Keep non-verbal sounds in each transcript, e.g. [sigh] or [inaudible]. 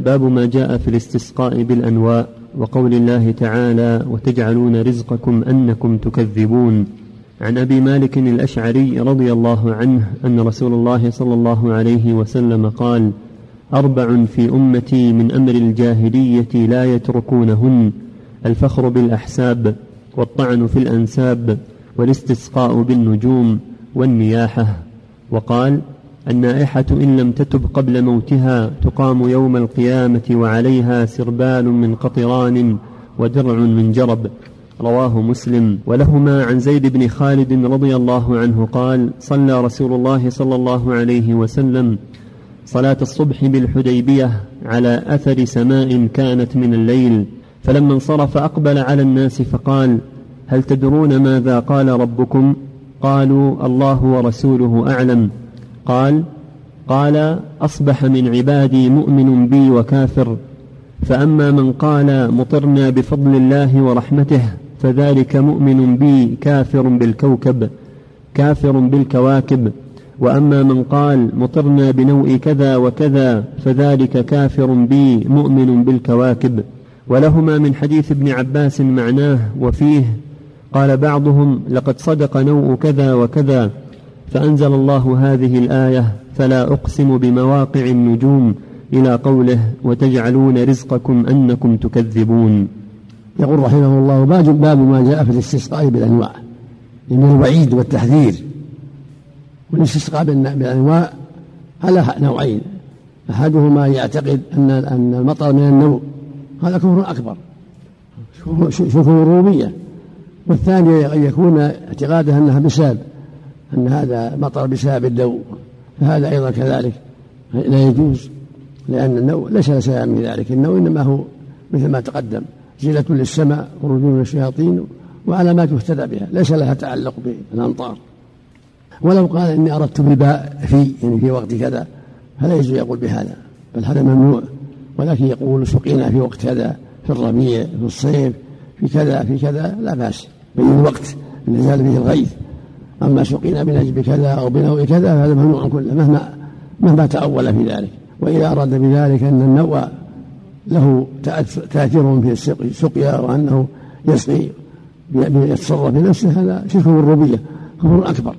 باب ما جاء في الاستسقاء بالأنواء وقول الله تعالى وتجعلون رزقكم أنكم تكذبون عن أبي مالك الأشعري رضي الله عنه أن رسول الله صلى الله عليه وسلم قال أربع في أمتي من أمر الجاهلية لا يتركونهن الفخر بالأحساب والطعن في الأنساب والاستسقاء بالنجوم والنياحة وقال النائحة إن لم تتب قبل موتها تقام يوم القيامة وعليها سربال من قطران ودرع من جرب. رواه مسلم. ولهما عن زيد بن خالد رضي الله عنه قال صلى رسول الله صلى الله عليه وسلم صلاة الصبح بالحديبية على أثر سماء كانت من الليل فلما انصرف أقبل على الناس فقال هل تدرون ماذا قال ربكم؟ قالوا الله ورسوله أعلم. قال قال أصبح من عبادي مؤمن بي وكافر فأما من قال مطرنا بفضل الله ورحمته فذلك مؤمن بي كافر بالكوكب كافر بالكواكب وأما من قال مطرنا بنوء كذا وكذا فذلك كافر بي مؤمن بالكواكب. ولهما من حديث ابن عباس معناه وفيه قال بعضهم لقد صدق نوء كذا وكذا. فأنزل الله هذه الآية فلا أقسم بمواقع النجوم إلى قوله وتجعلون رزقكم أنكم تكذبون يقول رحمه الله باب ما جاء في الاستسقاء بالأنواع من الوعيد والتحذير. والاستسقاء بالأنواع على نوعين أحدهما يعتقد أن أن المطر من النوم هذا كفر أكبر شكر الرومية والثاني أن يكون اعتقاده أنها بسبب. أن هذا مطر بسبب الدو فهذا أيضا كذلك لا يجوز لأن النوء ليس شيئا من ذلك النوء إنما هو مثل ما تقدم زينة للسماء خروج من الشياطين وعلامات يهتدى بها ليس لها تعلق بالأمطار. ولو قال إني أردت بالباء في يعني في وقت كذا فلا يجوز يقول بهذا بل هذا ممنوع. ولكن يقول سقينا في وقت كذا في الربيع في الصيف في كذا في كذا لا بأس بين الوقت نزال به الغيث. أما سقينا بنجب كذا أو بنوء كذا فهذا ممنوع كله مهما مهما تأول في ذلك. وإذا أراد بذلك أن النوء له تأثير في السقيا وأنه يسقي يتصرف بنفسه هذا شرك بالربوبية كفر أكبر.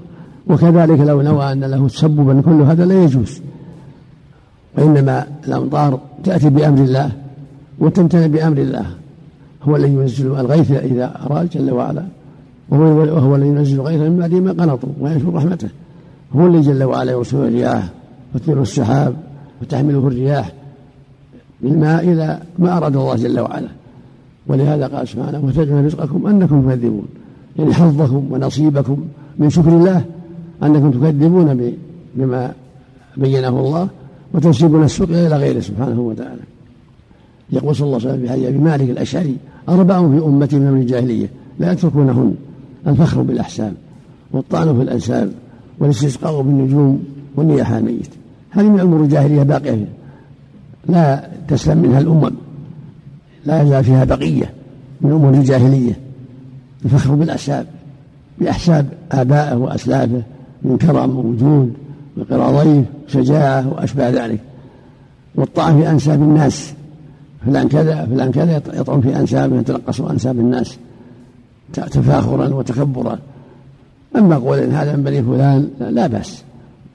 وكذلك لو نوى أن له تسببا كل هذا لا يجوز. وإنما الأمطار تأتي بأمر الله وتمتنع بأمر الله. هو الذي ينزل الغيث إذا أراد جل وعلا. وهو, وهو الذي ينزل غيثا من بعد ما قنطوا وينشر رحمته. هو الذي جل وعلا يرسل الرياح وتثير السحاب وتحمله الرياح بالماء إلى ما أراد الله جل وعلا. ولهذا قال سبحانه وتجعل رزقكم أنكم تكذبون يعني حظكم ونصيبكم من شكر الله أنكم تكذبون بما بينه الله وتنسبون السقيا إلى غيره سبحانه وتعالى. يقول صلى الله عليه وسلم في حديث أبي مالك الأشعري أربع في أمتي من الجاهلية لا يتركونهن الفخر بالأحساب والطعن في الأنساب والاستسقاء بالنجوم والنياحة الميت. هذه من أمور الجاهلية باقية. لا تسلم منها الأمم. لا يزال فيها بقية من أمور الجاهلية. الفخر بالأحساب. بأحساب آبائه وأسلافه من كرم ووجود وقرى ضيف شجاعة وأشباه ذلك. والطعن في أنساب الناس. فلان كذا فلان كذا يطعن في أنسابه يتنقص أنساب الناس. تفاخرا وتكبرا. أما قول هذا من بني فلان لا بأس.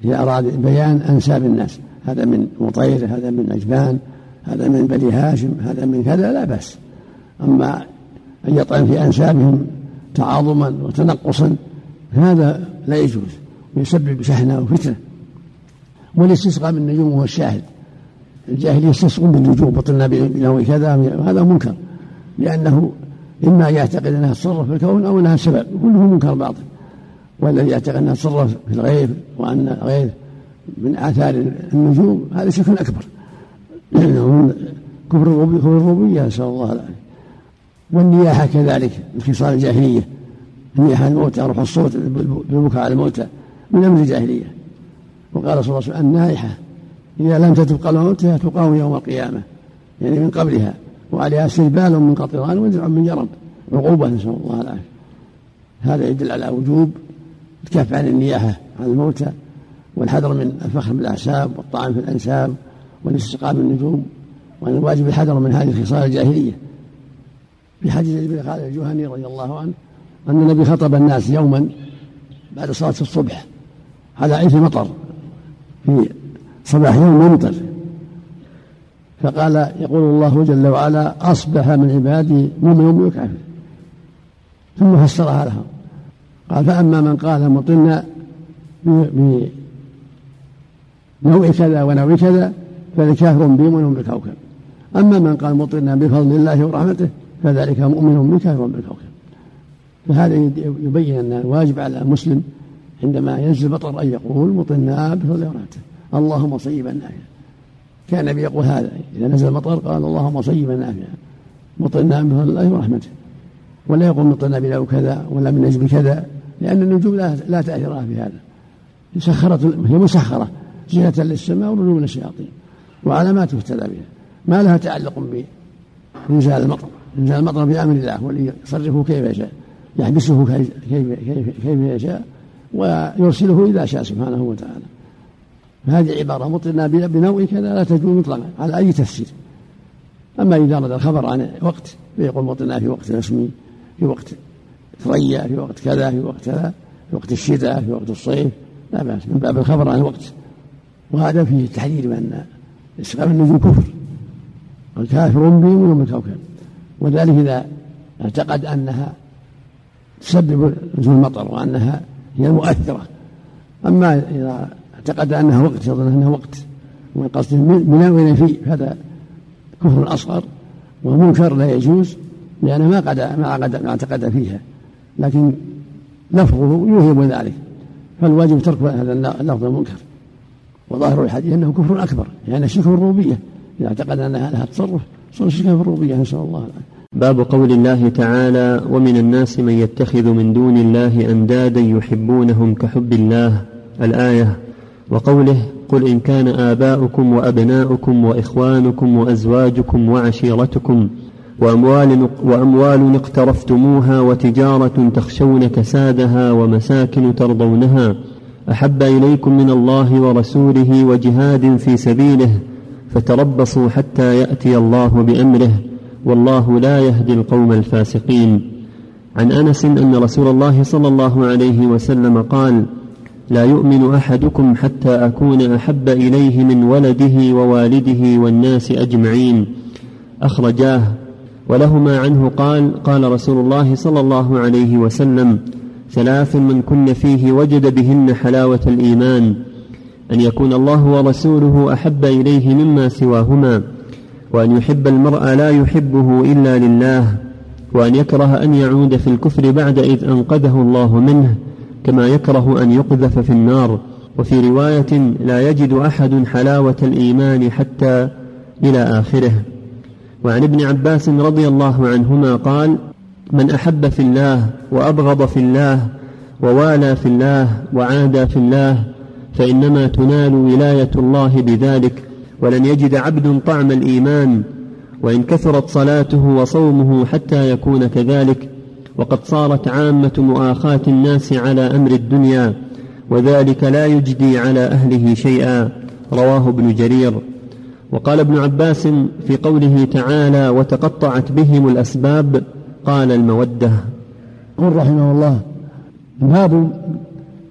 إذا أراد بيان أنساب الناس هذا من مطير هذا من أجبان هذا من بني هاشم هذا من كذا لا بأس. أما أن يطعن في أنسابهم تعاظما وتنقصا هذا لا يجوز. ويسبب شحنة وفتنة. والاستسقاء بالنجوم هو الشاهد. الجاهلية يستسقون بالنجوم بطلنا بنوع كذا هذا منكر. لأنه إما يعتقد أنها تصرف في الكون أو أنها سبب كله منكر باطل. والذي يعتقد أنها تصرف في الغيب وأن الغيب من آثار النجوم هذا شرك أكبر. كفر الربوبية نسأل الله العافية. والنياحة كذلك من خصال الجاهلية. النياحة الموتى روح الصوت بالبكاء على الموتى من أمر الجاهلية. وقال صلى الله عليه وسلم النائحة إذا لم تتب قبل موتها تقام يوم القيامة يعني من قبلها. وعليها سربال من قطران ودرع من جرب عقوبة نسأل الله العافية. هذا يدل على وجوب الكف عن النياحة عن الموتى والحذر من الفخر بالأعساب والطعن في الأنساب والاستسقاء بالنجوم وأن الواجب الحذر من هذه الخصال الجاهلية. في حديث ابن خالد الجهني رضي الله عنه أن النبي خطب الناس يوما بعد صلاة الصبح. على إثر مطر في صباح يوم يمطر فقال يقول الله جل وعلا أصبح من عبادي مؤمن وكافر ثم فسرها لهم قال فأما من قال مطلنا بنوع كذا ونوع كذا فلكافر بي مؤمن بالكوكب. أما من قال مطلنا بفضل الله ورحمته فذلك مؤمن بكافر بالكوكب. فهذا يبين أن الواجب على المسلم عندما ينزل المطر أن يقول مطلنا بفضل ورحمته. اللهم صيبا نافعا كان النبي يقول هذا إذا نزل المطر قال اللهم صيبا نافعا مطلنا بفضل الله ورحمته. ولا يقول مطلنا بنوع كذا ولا من نجم كذا لأن النجوم لا, لا تأثير في هذا. سخرت هي مسخرة. زينة للسماء ونجوم للشياطين. وعلامات يهتدى بها. ما لها تعلق بإنزال المطر. إنزال المطر بأمر الله ولي يصرفه كيف يشاء. يحبسه كيف, كيف, كيف يشاء ويرسله إذا شاء سبحانه وتعالى. فهذه عبارة مطلنا بنوع كذا لا تجوز مطلقا. على أي تفسير. أما إذا رد الخبر عن وقت فيقول مطلنا في وقت رسمي في وقت ثريا في وقت كذا في وقت كذا في وقت الشتاء في وقت الصيف. لا بأس من باب الخبر عن الوقت وهذا فيه تحذير بأن استقام النجوم كفر. الكافر بهم من الكوكب. وذلك إذا اعتقد أنها تسبب نزول المطر وأنها هي المؤثرة. أما إذا اعتقد أنها وقت يظن أنها وقت. ومن قصده وين فيه هذا كفر أصغر ومنكر لا يجوز لأنه ما قد ما اعتقد فيها. لكن لفظه يوهم ذلك. فالواجب ترك هذا اللفظ المنكر. وظاهر الحديث أنه كفر أكبر يعني شرك الربوبية. إذا اعتقد انها لها تصرف صار شركا في الربوبية نسأل الله العافية. باب قول الله تعالى ومن الناس من يتخذ من دون الله أندادا يحبونهم كحب الله. الآية وقوله قل إن كان آباؤكم وأبناؤكم وإخوانكم وأزواجكم وعشيرتكم وأموال, وأموال اقترفتموها وتجارة تخشون كسادها ومساكن ترضونها أحب إليكم من الله ورسوله وجهاد في سبيله فتربصوا حتى يأتي الله بأمره والله لا يهدي القوم الفاسقين عن أنس أن رسول الله صلى الله عليه وسلم قال لا يؤمن أحدكم حتى أكون أحب إليه من ولده ووالده والناس أجمعين. أخرجاه. ولهما عنه قال قال رسول الله صلى الله عليه وسلم ثلاث من كن فيه وجد بهن حلاوة الإيمان. أن يكون الله ورسوله أحب إليه مما سواهما. وأن يحب المرء لا يحبه إلا لله. وأن يكره أن يعود في الكفر بعد إذ أنقذه الله منه. كما يكره أن يقذف في النار وفي رواية لا يجد أحد حلاوة الإيمان حتى إلى آخره. وعن ابن عباس رضي الله عنهما قال من أحب في الله وأبغض في الله ووالى في الله وعادى في الله فإنما تنال ولاية الله بذلك ولن يجد عبد طعم الإيمان وإن كثرت صلاته وصومه حتى يكون كذلك وقد صارت عامة مؤاخاة الناس على أمر الدنيا وذلك لا يجدي على أهله شيئا. رواه ابن جرير. وقال ابن عباس في قوله تعالى وتقطعت بهم الأسباب قال المودة. قل رحمه الله باب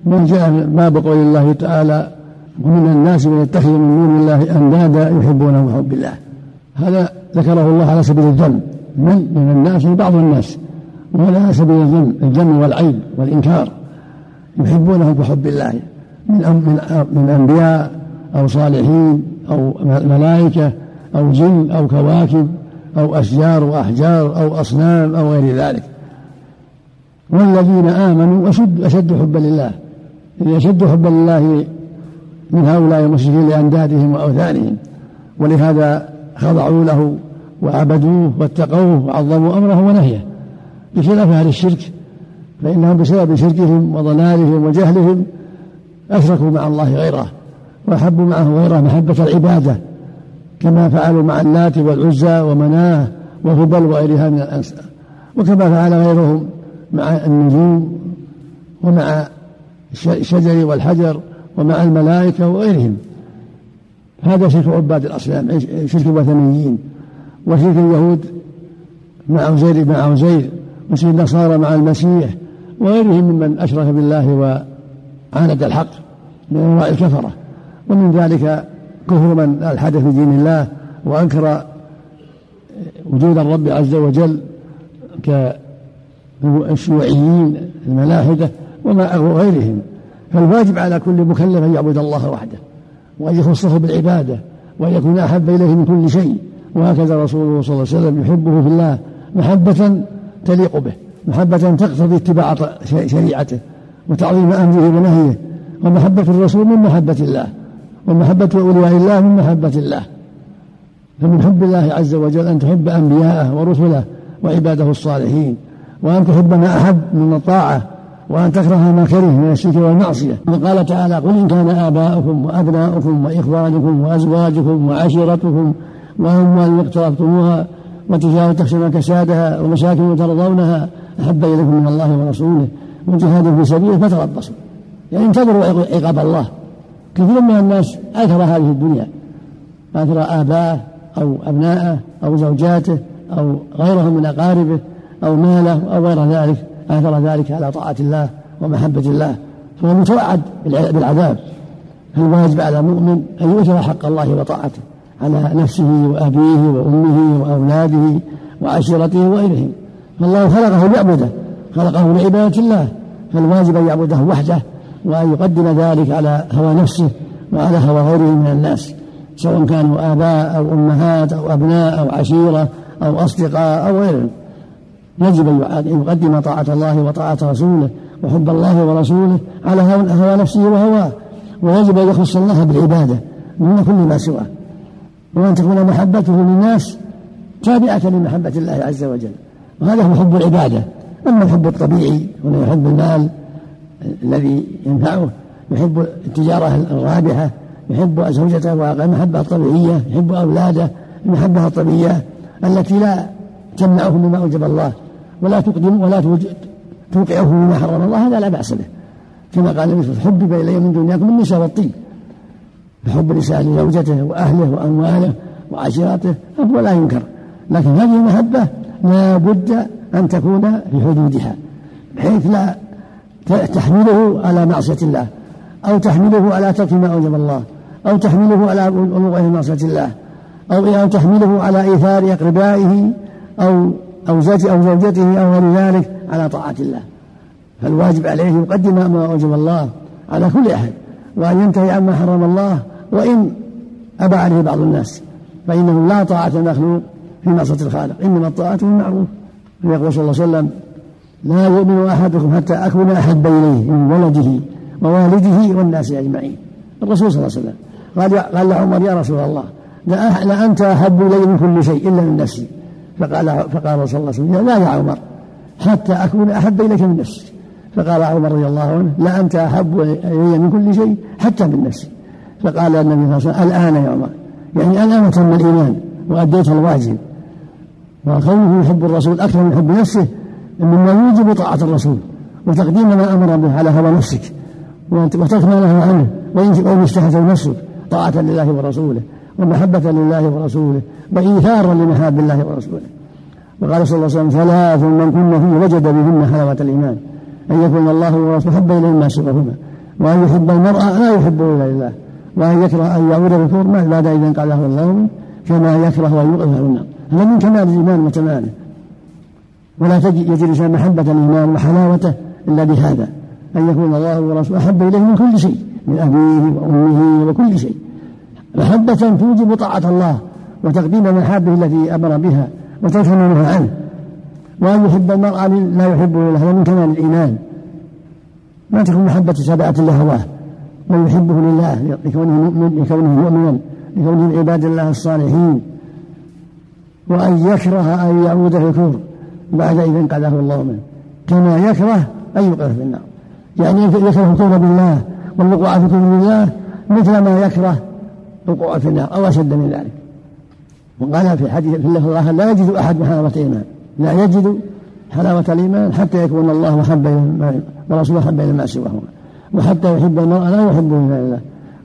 ما جاء باب قول الله تعالى ومن الناس من يتخذ من دون الله أندادا يحبونه حب الله هذا ذكره الله على سبيل الذم من؟ من الناس بعض الناس. ولا سبيل الذم الذم والعيب والإنكار. يحبونه بحب الله. من من من أنبياء أو صالحين أو ملائكة أو جن أو كواكب أو أشجار وأحجار أو أصنام أو غير ذلك. والذين آمنوا أشد أشد حبا لله. أشد حبا لله من هؤلاء المشركين لأندادهم وأوثانهم. ولهذا خضعوا له وعبدوه واتقوه وعظموا أمره ونهيه. بخلاف أهل الشرك فإنهم بسبب شركهم وضلالهم وجهلهم أشركوا مع الله غيره وأحبوا معه غيره محبة العبادة كما فعلوا مع اللات والعزى ومناه وهبل وغيرها من الأنساب وكما فعل غيرهم مع النجوم ومع الشجر والحجر ومع الملائكة وغيرهم. هذا شرك عباد الأصنام شرك الوثنيين وشرك اليهود مع عزير مع عزير وشرك النصارى مع المسيح وغيرهم ممن أشرك بالله وعاند الحق من أنواع الكفرة. ومن ذلك كفر من ألحد في دين الله وأنكر وجود الرب عز وجل كالشيوعيين الملاحدة وما غيرهم. فالواجب على كل مكلف أن يعبد الله وحده وأن يخصه بالعبادة وأن يكون أحب إليه من كل شيء. وهكذا رسوله صلى الله عليه وسلم يحبه في الله محبة تليق به محبة تقتضي اتباع شريعته وتعظيم أمره ونهيه ومحبة الرسول من محبة الله ومحبة أولياء الله من محبة الله. فمن حب الله عز وجل أن تحب أنبياءه ورسله وعباده الصالحين وأن تحب ما أحب من الطاعة وأن تكره ما كره من الشرك والمعصية. وقال تعالى قل إن كان آباؤكم وأبناؤكم وإخوانكم وأزواجكم وعشيرتكم وأموال اقترفتموها وتجارة تخشون كسادها ومساكن ترضونها أحب إليكم من الله ورسوله. وجهاد في سبيله فتربصوا. يعني انتظروا عقاب الله. كثير من الناس آثر هذه الدنيا. آثر آباءه أو أبناءه أو زوجاته أو غيرهم من أقاربه أو ماله أو غير ذلك. آثر ذلك على طاعة الله ومحبة الله. فهو متوعد بالعذاب. فالواجب على المؤمن أن يؤثر حق الله وطاعته؟ على نفسه وأبيه وأمه وأولاده وعشيرته وغيرهم. فالله خلقه ليعبده خلقه لعبادة الله. فالواجب أن يعبده وحده وأن يقدم ذلك على هوى نفسه وعلى هوى غيره من الناس سواء كانوا آباء أو أمهات أو أبناء أو عشيرة أو أصدقاء أو غيرهم. يجب أن يقدم طاعة الله وطاعة رسوله وحب الله ورسوله على هوى نفسه وهواه. ويجب أن يخص الله بالعبادة دون كل ما سواه. وأن تكون محبته للناس تابعة لمحبة الله عز وجل. وهذا هو حب العبادة. أما الحب الطبيعي هنا يحب المال الذي ينفعه يحب التجارة الرابحة يحب زوجته والمحبة الطبيعية يحب أولاده المحبة الطبيعية التي لا تمنعه مما أوجب الله ولا تقدم ولا توقعه مما حرم الله هذا لا بأس به. كما قال النبي حبب إلي من دنياكم النساء والطيب فحب الإنسان لزوجته وأهله وأمواله وعشيرته هو لا ينكر. لكن هذه المحبة لا بد أن تكون في حدودها بحيث لا تحمله على معصية الله أو تحمله على ترك ما أوجب الله أو تحمله على الوقوع في معصية الله أو تحمله على إيثار أقربائه أو أو زوجته أو زوجته أو غير ذلك على طاعة الله. فالواجب عليه يقدم ما أوجب الله على كل أحد. وأن ينتهي عما حرم الله وإن أبى عليه بعض الناس. فإنه لا طاعة المخلوق في معصية الخالق إنما الطاعة بالمعروف ويقول صلى الله عليه وسلم لا يؤمن أحدكم حتى أكون أحب إليه من ولده ووالده والناس أجمعين. الرسول صلى الله عليه وسلم قال قال لعمر يا رسول الله لأنت أحب إلي من كل شيء إلا من نفسي. فقال فقال صلى الله عليه وسلم لا يا عمر حتى أكون أحب إليك من نفسي فقال عمر رضي الله عنه لا أنت أحب إلي من كل شيء حتى من نفسي فقال النبي صلى الله عليه وسلم الآن يا عمر. يعني الآن تم الإيمان وأديت الواجب. وكونه يحب الرسول أكثر من حب نفسه مما يوجب طاعة الرسول وتقديم ما أمر به على هوى نفسك وترك ما نهى عنه وإن استحت نفسك طاعة لله ورسوله ومحبة لله ورسوله وإيثارا لمحاب الله ورسوله. وقال صلى الله عليه وسلم ثلاث من كن فيه وجد بهن حلاوة الإيمان. أن يكون الله ورسوله حب إليه ما سواهما وأن يحب المرأة لا يحبه إلا لله. وأن يكره أن يعود بالكفر بعد إذا قاله الله كما يكره أن يوقف النار. هذا من كمال الإيمان وتمامه ولا تجد الإنسان محبة الإيمان وحلاوته إلا بهذا. أن يكون الله ورسوله أحب إليه من كل شيء من أبيه وأمه وكل شيء. محبة توجب طاعة الله وتقديم محابه التي أمر بها ما نهى عنه. وأن يحب المرأة لا يحبه إلا هذا من كمال الإيمان. ما تكون محبة تابعة لهواه بل يحبه لله لكونه مؤمن لكونه مؤمنا لكونه من عباد الله الصالحين. وأن يكره أن يعود في الكفر بعد إذ انقذه الله منه. كما يكره أن يوقف في النار. يعني يكره الكفر بالله والوقوع في الكفر بالله مثل ما يكره الوقوع في النار أو أشد من ذلك. وقال في حديث في الآخر لا يجد أحد حلاوة الإيمان لا يجد حلاوة الإيمان حتى يكون الله أحب إلى ورسوله أحب إلى ما سواهما وحتى يحب المرء لا يحبه إلا لله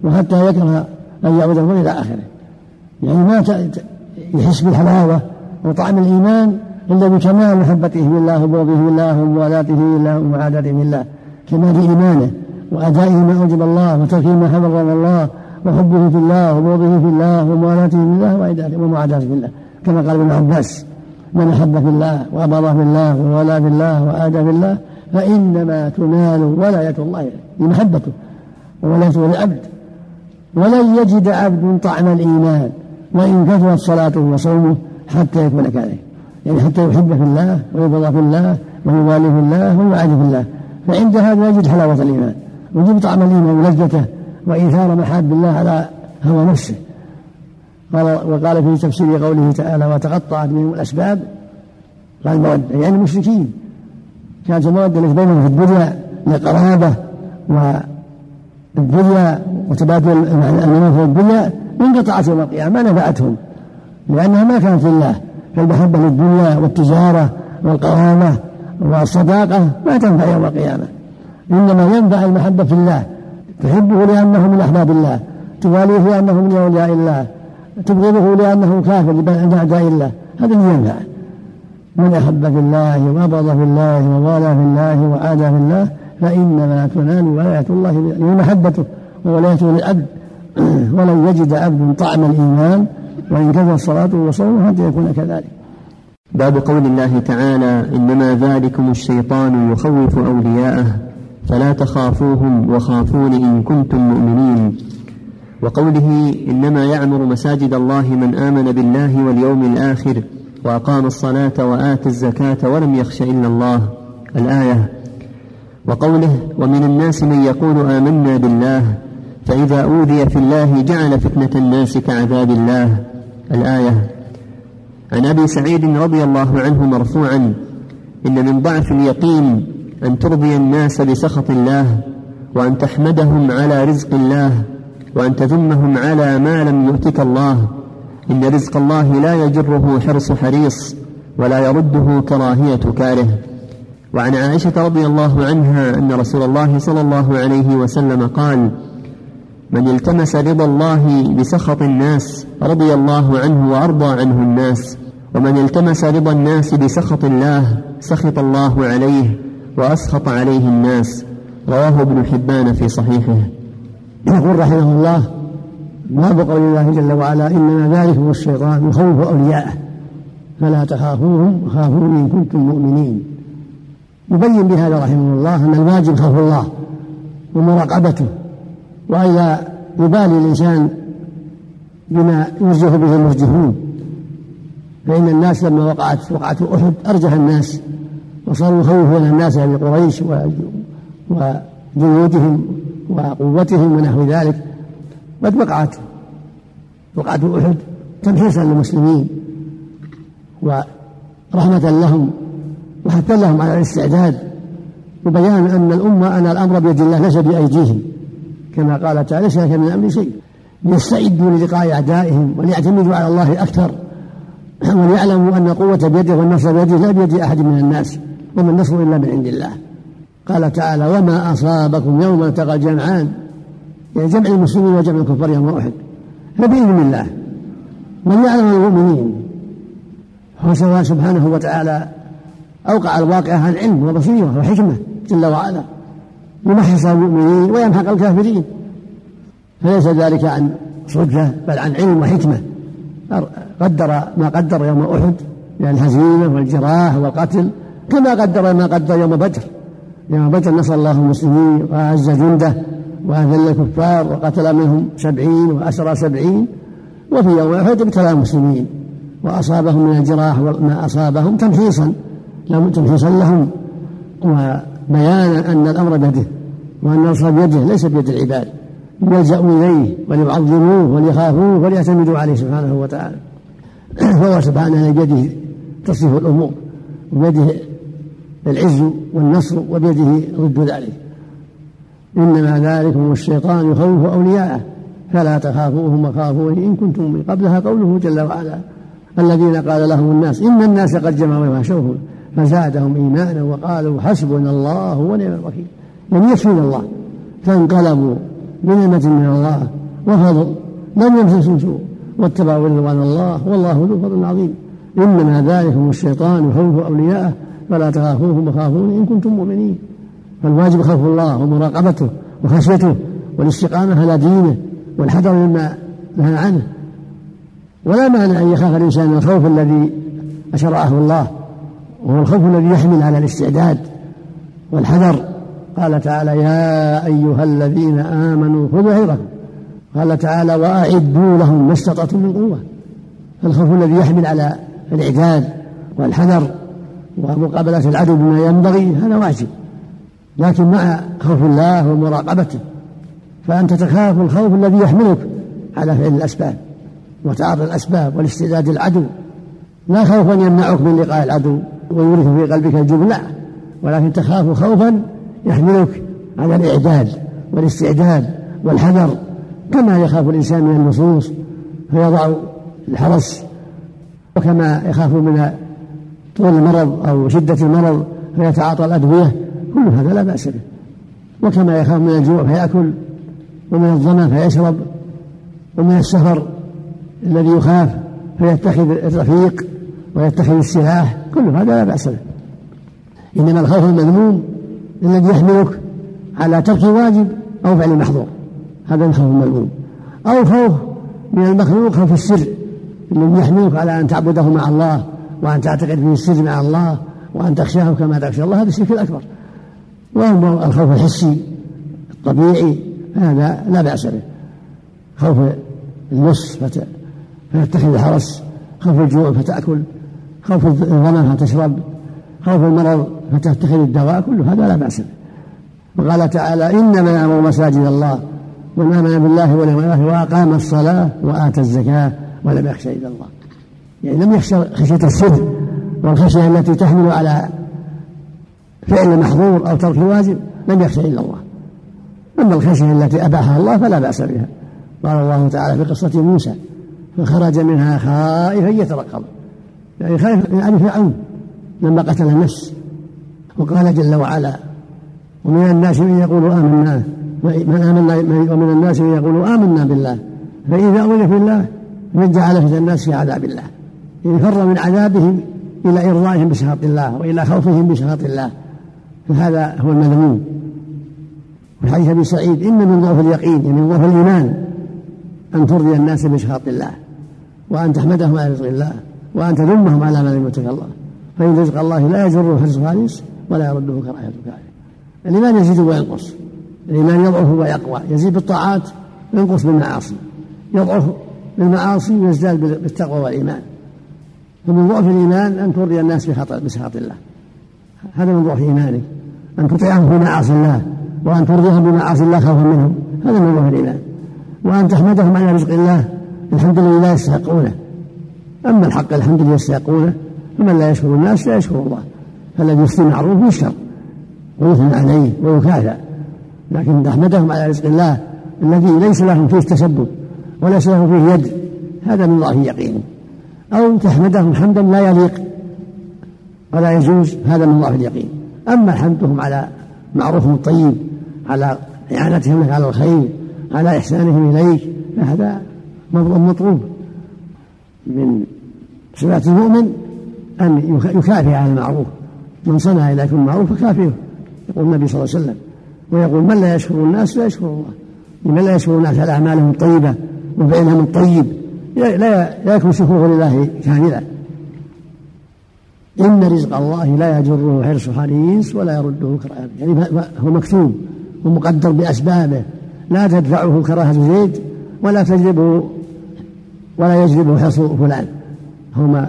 وحتى يكره أن يعبده إلى آخره. يعني ما يحس بالحلاوة وطعم الإيمان إلا بكمال محبته بالله وبغضه بالله وموالاته بالله ومعاداته بالله كمال إيمانه وأدائه ما أوجب الله وتركه ما حرم الله وحبه في الله وبغضه في الله وموالاته في الله ومعاداته في الله. كما قال ابن عباس من أحب في الله وأبغض في الله وولى في الله وآدى في الله فإنما تنال ولاية الله لمحبته وولايته للعبد. ولن يجد عبد طعم الإيمان وإن كثرت صلاته وصومه حتى يكون كذلك يعني حتى يحب في الله ويبغض في الله ويوالي في الله ويعادي في الله. فعند هذا يجد حلاوة الإيمان. ويجد طعم الإيمان ولذته وإيثار محاب الله على هوى نفسه. وقال في تفسير قوله تعالى وتقطعت بهم الأسباب قال مودة يعني المشركين. كانت المودة التي بينهم في الدنيا لقرابة والدنيا وتبادل المنافع في الدنيا انقطعت يوم القيامة ما نفعتهم لأنها ما كانت لله فالمحبة للدنيا والتجارة والقرابة والصداقة ما تنفع يوم القيامة. إنما ينفع المحبة في الله تحبه لأنه من أحباب الله تواليه لأنه من أولياء الله تبغضه لأنه كافر عند أعداء الله. هذا اللي ينفع من أحب في الله وأبغض في الله ووالى في الله وعادى في الله فإنما تنال ولاية الله محبته وولايته للعبد. [clears throat] ولن يجد عبد طعم الإيمان وإن كثر صلاته وصومه حتى يكون كذلك. باب قول الله تعالى إنما ذلكم الشيطان يخوف أولياءه فلا تخافوهم وخافون إن كنتم مؤمنين. وقوله إنما يعمر مساجد الله من آمن بالله واليوم الآخر وأقام الصلاة وآتى الزكاة ولم يخش إلا الله. الآية. وقوله ومن الناس من يقول آمنا بالله فإذا أوذي في الله جعل فتنة الناس كعذاب الله. الآية. عن أبي سعيد رضي الله عنه مرفوعا إن من ضعف اليقين أن ترضي الناس بسخط الله وأن تحمدهم على رزق الله وأن تذمهم على ما لم يؤتك الله. إن رزق الله لا يجره حرص حريص ولا يرده كراهية كاره. وعن عائشة رضي الله عنها أن رسول الله صلى الله عليه وسلم قال من التمس رضا الله بسخط الناس رضي الله عنه وأرضى عنه الناس. ومن التمس رضا الناس بسخط الله سخط الله عليه وأسخط عليه الناس. رواه ابن حبان في صحيحه. يقول رحمه الله باب قول الله جل وعلا إنما ذلك هو الشيطان يخوف أولياءه فلا تخافوهم وخافوني إن كنتم مؤمنين. يبين بهذا رحمه الله أن الواجب خوف الله ومراقبته وألا يبالي الإنسان بما يرجف به المرجفون فإن الناس لما وقعت وقعت أحد أرجح الناس وصاروا يخوفون الناس بقريش وجنودهم وقوتهم ونحو ذلك قد وقعت وقعت أحد تمحيصا للمسلمين ورحمة لهم وحتى لهم على الاستعداد وبيان أن الأمة أن الأمر بيد الله ليس بأيديهم كما قال تعالى ليس من الأمر شيء ليستعدوا للقاء أعدائهم وليعتمدوا على الله أكثر وليعلموا أن القوة بيده والنصر بيده لا بيد أحد من الناس وما النصر إلا من عند الله. قال تعالى وما أصابكم يوم التقى الجمعان يعني جمع المسلمين وجمع الكفار يوم أحد. فبإذن الله من يعلم المؤمنين هو سبحانه وتعالى أوقع الواقع عن علم وبصيرة وحكمة جل وعلا يمحص المؤمنين ويمحق الكافرين. فليس ذلك عن صدفة بل عن علم وحكمة. قدر ما قدر يوم أحد من الهزيمة والجراح والقتل كما قدر ما قدر يوم بدر. يوم بدر نصر الله المسلمين وأعز جنده وأذل الكفار وقتل منهم سبعين وأسرى سبعين وفي يوم أحد ابتلى المسلمين وأصابهم من الجراح ما أصابهم تمحيصا لهم تمحيصا لهم. وبيانا أن الأمر بيده وأن النصر بيده ليس بيد العباد. يلجأوا إليه وليعظموه وليخافوه وليعتمدوا عليه سبحانه وتعالى. [clears throat] فهو سبحانه بيده تصريف الأمور وبيده العز والنصر وبيده ضد ذلك. إنما ذلكم الشيطان يخوف أولياءه فلا تخافوهم وخافوني إن كنتم من قبلها قوله جل وعلا الذين قال لهم الناس إن الناس قد جمعوا وخشوهم فزادهم إيمانا وقالوا حسبنا الله ونعم الوكيل. لم يكفينا الله فانقلبوا بنعمة من الله وفضل لم يمسسهم سوء واتبعوا رضوان الله والله ذو فضل عظيم. إنما ذلكم الشيطان يخوف أولياءه فلا تخافوهم وخافون إن كنتم مؤمنين. فالواجب خوف الله ومراقبته وخشيته والاستقامة على دينه والحذر مما نهى عنه. ولا مانع أن يخاف الإنسان من الخوف الذي أشرعه الله وهو الخوف الذي يحمل على الاستعداد والحذر. قال تعالى يا أيها الذين آمنوا خذوا حذركم قال تعالى وأعدوا لهم ما استطعتم من قوة. الخوف الذي يحمل على الإعداد والحذر. ومقابلة العدو بما ينبغي هذا واجب. لكن مع خوف الله ومراقبته فأنت تخاف الخوف الذي يحملك على فعل الأسباب وتعاطي الأسباب والاستعداد العدو لا خوفا يمنعك من لقاء العدو ويورث في قلبك الجبن لا. ولكن تخاف خوفا يحملك على الإعداد والاستعداد والحذر كما يخاف الإنسان من النصوص فيضع الحرس وكما يخاف من طول المرض أو شدة المرض فيتعاطى الأدوية كل هذا لا بأس به. وكما يخاف من الجوع فيأكل ومن الظمأ فيشرب ومن السفر الذي يخاف فيتخذ الرفيق ويتخذ السلاح كل هذا لا بأس به. إنما الخوف المذموم الذي يحملك على ترك واجب أو فعل محظور هذا الخوف المذموم. أو خوف من المخلوق خوف السر الذي يحملك على أن تعبده مع الله وأن تعتقد فيه السر مع الله وأن تخشاه كما تخشى الله هذا الشرك الأكبر. وأما الخوف الحسي الطبيعي هذا لا بأس به. خوف اللص فتتخذ الحرس خوف الجوع فتأكل. خوف الظمأ فتشرب. خوف المرض فتتخذ الدواء. كل هذا لا بأس به. وقال تعالى إنما يأمر مساجد الله من آمن بالله واليوم الآخر وأقام الصلاة وآتى الزكاة ولم يخشى إلا الله. يعني لم يخشى خشية السر والخشية التي تحمل على فعل محظور أو ترك واجب لم يخشى إلا الله. أما الخشية التي أباحها الله فلا بأس بها. قال الله تعالى في قصة موسى فخرج منها خائفا يترقب. يعني خائف آل فرعون لما قتل النفس وقال جل وعلا ومن الناس من يقول آمنا من آمنا ومن الناس من يقول آمنا بالله. فإذا أوذي في الله من جعل فتن الناس في عذاب الله. يعني فر من عذابهم إلى إرضائهم بسخط الله وإلى خوفهم بسخط الله فهذا هو المذموم. في حديث أبي سعيد إن من ضعف اليقين يعني من ضعف الإيمان أن ترضي الناس بسخط الله وأن تحمدهم على رزق الله وأن تذمهم على ما لم يتك الله. فإن رزق الله لا يجره حرص خالص ولا يرده كراهية كاره الإيمان يزيد وينقص. الإيمان يضعف ويقوى. يزيد بالطاعات وينقص بالمعاصي. يضعف بالمعاصي ويزداد بالتقوى والإيمان. فمن ضعف الإيمان أن ترضي الناس بسخط الله. هذا من ضعف إيمانك. أن تطيعهم في معاصي الله وأن ترضيهم بمعاصي الله خوفا منهم. هذا من ضعف الإيمان. وأن تحمدهم على رزق الله. الحمد لله لا يستحقونه. أما الحق الحمد لله يستحقونه فمن لا يشكر الناس لا يشكر الله. فالذي يفتي معروف يشكر ويثنى عليه ويكافئ. لكن تحمدهم على رزق الله الذي ليس لهم فيه تسبب وليس له فيه يد هذا من ضعف يقينه أو تحمدهم حمدا لا يليق ولا يجوز هذا من ضعف اليقين. أما حمدهم على معروفهم الطيب على إعانتهم لك على الخير على إحسانهم إليك فهذا مطلوب. من صفات المؤمن أن يكافئ على المعروف. من صنع إليكم معروف فكافئه. يقول النبي صلى الله عليه وسلم ويقول من لا يشكر الناس لا يشكر الله. لمن لا يشكر الناس على أعمالهم الطيبة وفعلهم الطيب. لا لا يكون شكره لله كاملا إن رزق الله لا يجره حرص حريص ولا يرده كراهة يعني هو مكتوب ومقدر بأسبابه. لا تدفعه كراهة زيد ولا تجلبه ولا يجلبه حرص فلان. هو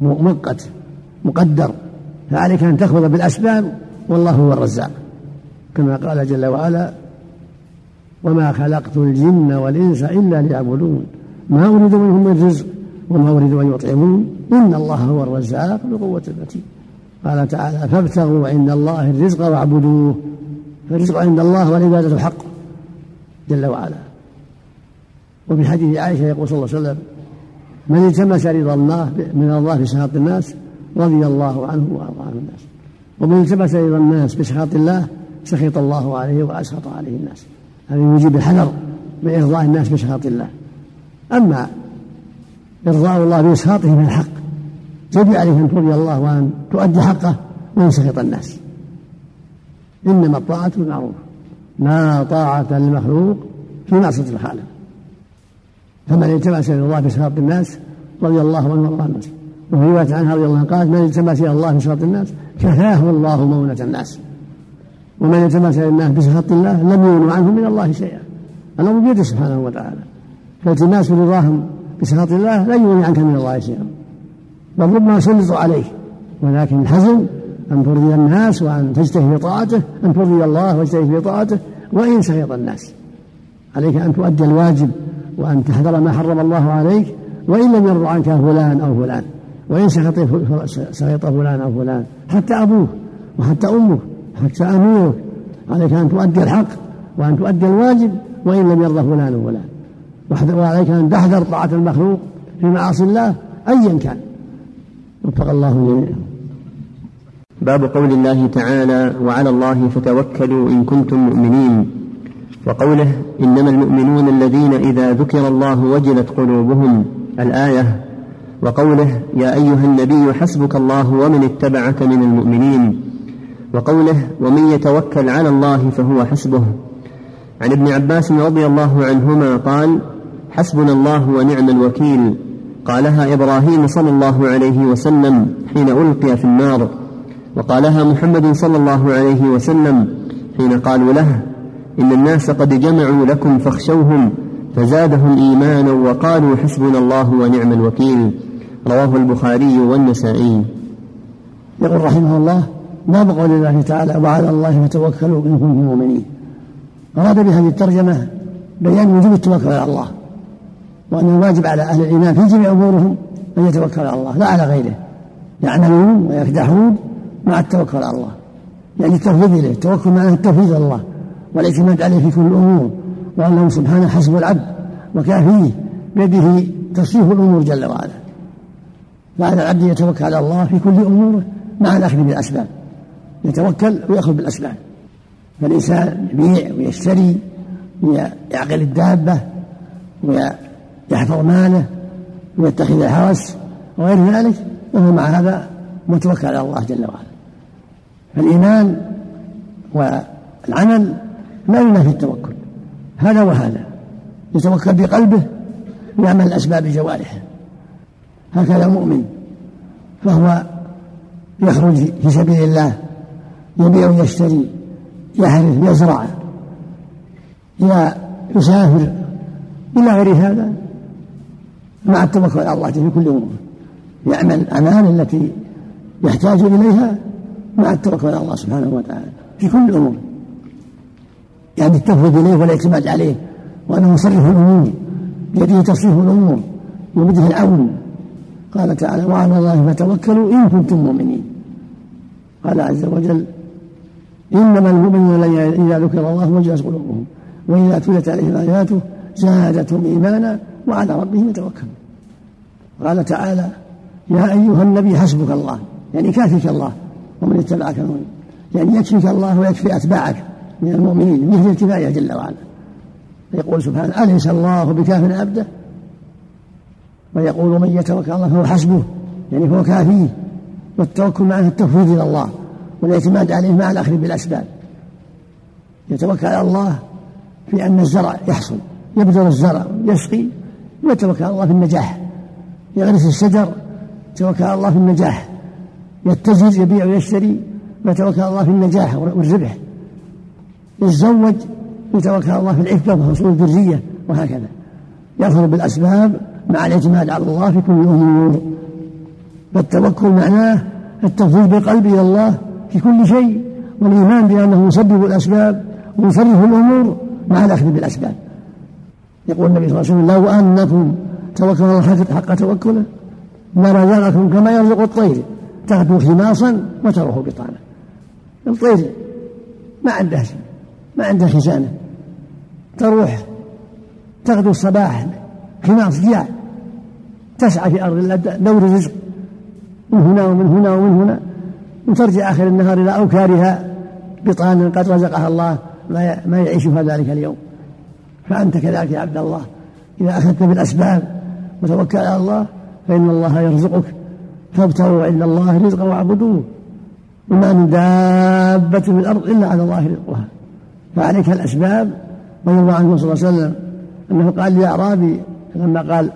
مؤقت مقدر. فعليك أن تأخذ بالأسباب والله هو الرزاق. كما قال جل وعلا وما خلقت الجن والإنس إلا ليعبدون. ما أريد منهم من رزق وما أريد أن يطعمون. إن الله هو الرزاق بقوة المتين. قال تعالى فابتغوا عند الله الرزق واعبدوه. فالرزق عند الله والعبادة حق. جل وعلا. وفي حديث عائشة يقول صلى الله عليه وسلم من التمس رضا الله من الله بسخط الناس رضي الله عنه وأرضى عنه الناس. ومن التمس رضا الناس بسخط الله سخط الله عليه وأسخط عليه الناس. هذا يجيب الحذر من إرضاء الناس بسخط الله. أما إرضاء الله بإسخاطه من الحق يجب عليك أن ترضي الله وأن تؤدي حقه وأن سخط الناس. إنما الطاعة بالمعروف لا طاعة للمخلوق في معصية الخالق. فمن التمس إلى الله بسخط الناس رضي الله عنه وارضى الناس وفي رواية عنها رضي الله عنه قالت من التمس إلى الله بسخط الناس كفاه الله مونة الناس. ومن التمس إلى الناس بسخط الله لم يغن عنه من الله شيئا. الأمر بيده سبحانه وتعالى. فالتماس رضاهم بسخط الله لا يغني عنك من الله شيئا. بل ربما يسلط عليه ولكن الحزن أن ترضي الناس وأن تجتهد في طاعته أن ترضي الله واجتهد في طاعته وإن سخط الناس. عليك أن تؤدي الواجب وأن تحذر ما حرم الله عليك وإن لم يرضى عنك فلان أو فلان. وإن سخط سخط فلان أو فلان حتى أبوك وحتى أمك حتى أميرك. عليك أن تؤدي الحق وأن تؤدي الواجب وإن لم يرضى فلان وفلان وعليك أن تحذر طاعة المخلوق في معاصي الله أيا كان. وفق الله جميعا باب قول الله تعالى وعلى الله فتوكلوا إن كنتم مؤمنين وقوله إنما المؤمنون الذين إذا ذكر الله وجلت قلوبهم الآية. وقوله يا أيها النبي حسبك الله ومن اتبعك من المؤمنين وقوله ومن يتوكل على الله فهو حسبه عن ابن عباس رضي الله عنهما قال حسبنا الله ونعم الوكيل. قالها إبراهيم صلى الله عليه وسلم حين ألقي في النار. وقالها محمد صلى الله عليه وسلم حين قالوا له إن الناس قد جمعوا لكم فاخشوهم فزادهم إيمانا وقالوا حسبنا الله ونعم الوكيل. رواه البخاري والنسائي. يقول رحمه الله باب قول الله تعالى وعلى الله فتوكلوا إن كنتم مؤمنين؟ أراد بهذه الترجمة بيان وجوب التوكل على الله. وأن الواجب على أهل الإيمان في جميع أمورهم أن يتوكلوا على الله لا على غيره. يعملون ويكدحون مع التوكل على الله. يعني التفويض إليه التوكل معناه التفويض على الله والاعتماد عليه في كل الأمور وأنه سبحانه حسب العبد وكافيه بيده تصريف الأمور جل وعلا. فعلى العبد يتوكل على الله في كل أموره مع الأخذ بالأسباب. يتوكل ويأخذ بالأسباب. فالإنسان يبيع ويشتري ويعقل الدابة ويحفظ ماله ويتخذ الحرس وغير ذلك وهو مع هذا متوكل على الله جل وعلا. فالإيمان والعمل لا ينافي التوكل. هذا وهذا. يتوكل بقلبه ويعمل الأسباب بجوارحه هكذا المؤمن فهو يخرج في سبيل الله يبيع ويشتري يحرث يزرع يسافر إلى غير هذا. مع التوكل على الله في كل أمور. يعمل الأعمال التي يحتاج إليها مع التوكل على الله سبحانه وتعالى. في كل الأمور. يعني التفويض إليه والاعتماد عليه وأنه يصرف الأمور بيده تصريف الأمور وبده العون قال تعالى وعلى الله فتوكلوا إن كنتم مؤمنين. قال عز وجل إنما المؤمنون إذا ذكر الله وجلت قلوبهم وإذا تلت عليهم آياته زادتهم إيمانا وعلى ربهم يتوكلون قال تعالى يا أيها النبي حسبك الله يعني كافيك الله ومن اتبعك المؤمن يعني يكفيك الله ويكفي أتباعك من المؤمنين مثل الكفاية جل وعلا. يقول سبحانه أليس الله بكاف عبده ويقول من يتوكل الله فهو حسبه يعني هو كافيه والتوكل معناه التفويض إلى الله والاعتماد عليه مع الأخذ بالأسباب. يتوكل على الله في أن الزرع يحصل يبذر الزرع يسقي ويتوكل على الله في النجاح. يغرس الشجر يتوكل على الله في النجاح. يتجر يبيع ويشتري ويتوكل على الله في النجاح والربح. يتزوج يتوكل على الله في العفة وحصول الذرية وهكذا. يأخذ بالأسباب مع الاعتماد على الله في كل أمور. فالتوكل معناه التفويض بالقلب إلى الله في كل شيء والإيمان بأنه يسبب الأسباب ويصرف الأمور مع الأخذ بالأسباب. يقول النبي صلى الله عليه وسلم لو أنكم توكلوا الله حق توكله لرزقكم كما يرزق الطير تغدو خماصا وتروح بطانا الطير ما عنده شيء ما عنده خزانة. تروح تغدو الصباح خماص جياع تسعى في أرض الله دور الرزق. من هنا ومن هنا ومن هنا وترجع آخر النهار إلى أوكارها بطان قد رزقها الله ما يعيشها ذلك اليوم. فأنت كذلك يا عبد الله. إذا أخذت بالأسباب وتوكل على الله فإن الله يرزقك. فابتغوا عند الله رزقا واعبدوه. وما من دابة في الأرض إلا على الله رزقها. فعليك الأسباب. ويروى عنه صلى الله عليه وسلم أنه قال لأعرابي لما قال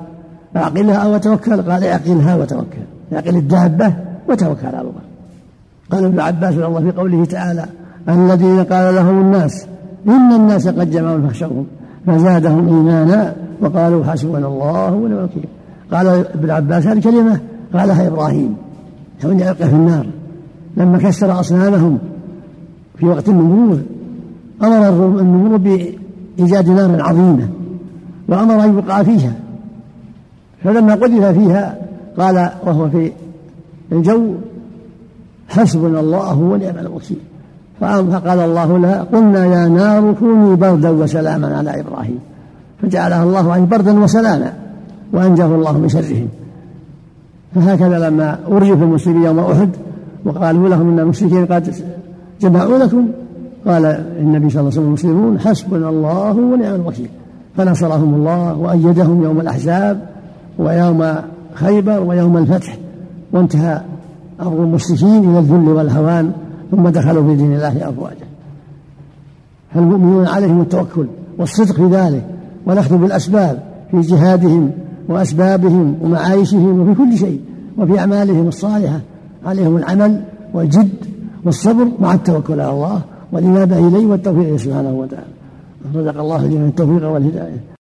أعقلها وتوكل قال أعقلها وتوكل. أعقل الدابة وتوكل على الله. قال ابن عباس رضي الله في قوله تعالى الذين قال لهم الناس إن الناس قد جمعوا فاخشوهم. فزادهم إيمانا وقالوا حسبنا الله ونعم الوكيل. قال ابن عباس هذه الكلمة قالها إبراهيم. حين يلقى في النار. لما كسر أصنامهم في وقت النمور أمر النمور بإيجاد نار عظيمة وأمر أن يوقع فيها. فلما قذف فيها قال وهو في الجو حسبنا الله ونعم الوكيل. فقال الله لها قلنا يا نار كوني بردا وسلاما على إبراهيم. فجعلها الله عنه بردا وسلاما وأنجاه الله من شرهم فهكذا لما أرجف المسلمين يوم أحد وقالوا لهم إن المشركين قد جمعوا لكم. قال النبي صلى الله عليه وسلم المسلمون حسبنا الله ونعم الوكيل. فنصرهم الله وأيدهم يوم الأحزاب ويوم خيبر ويوم الفتح وانتهى أمر المشركين إلى الذل والهوان. ثم دخلوا في دين الله أفواجا. فالمؤمنون عليهم التوكل والصدق في ذلك والأخذ بالأسباب في جهادهم وأسبابهم ومعايشهم وفي كل شيء وفي أعمالهم الصالحة. عليهم العمل والجد والصبر مع التوكل على الله والإنابة إليه والتوفيق سبحانه وتعالى. رزق الله الجميع التوفيق والهداية.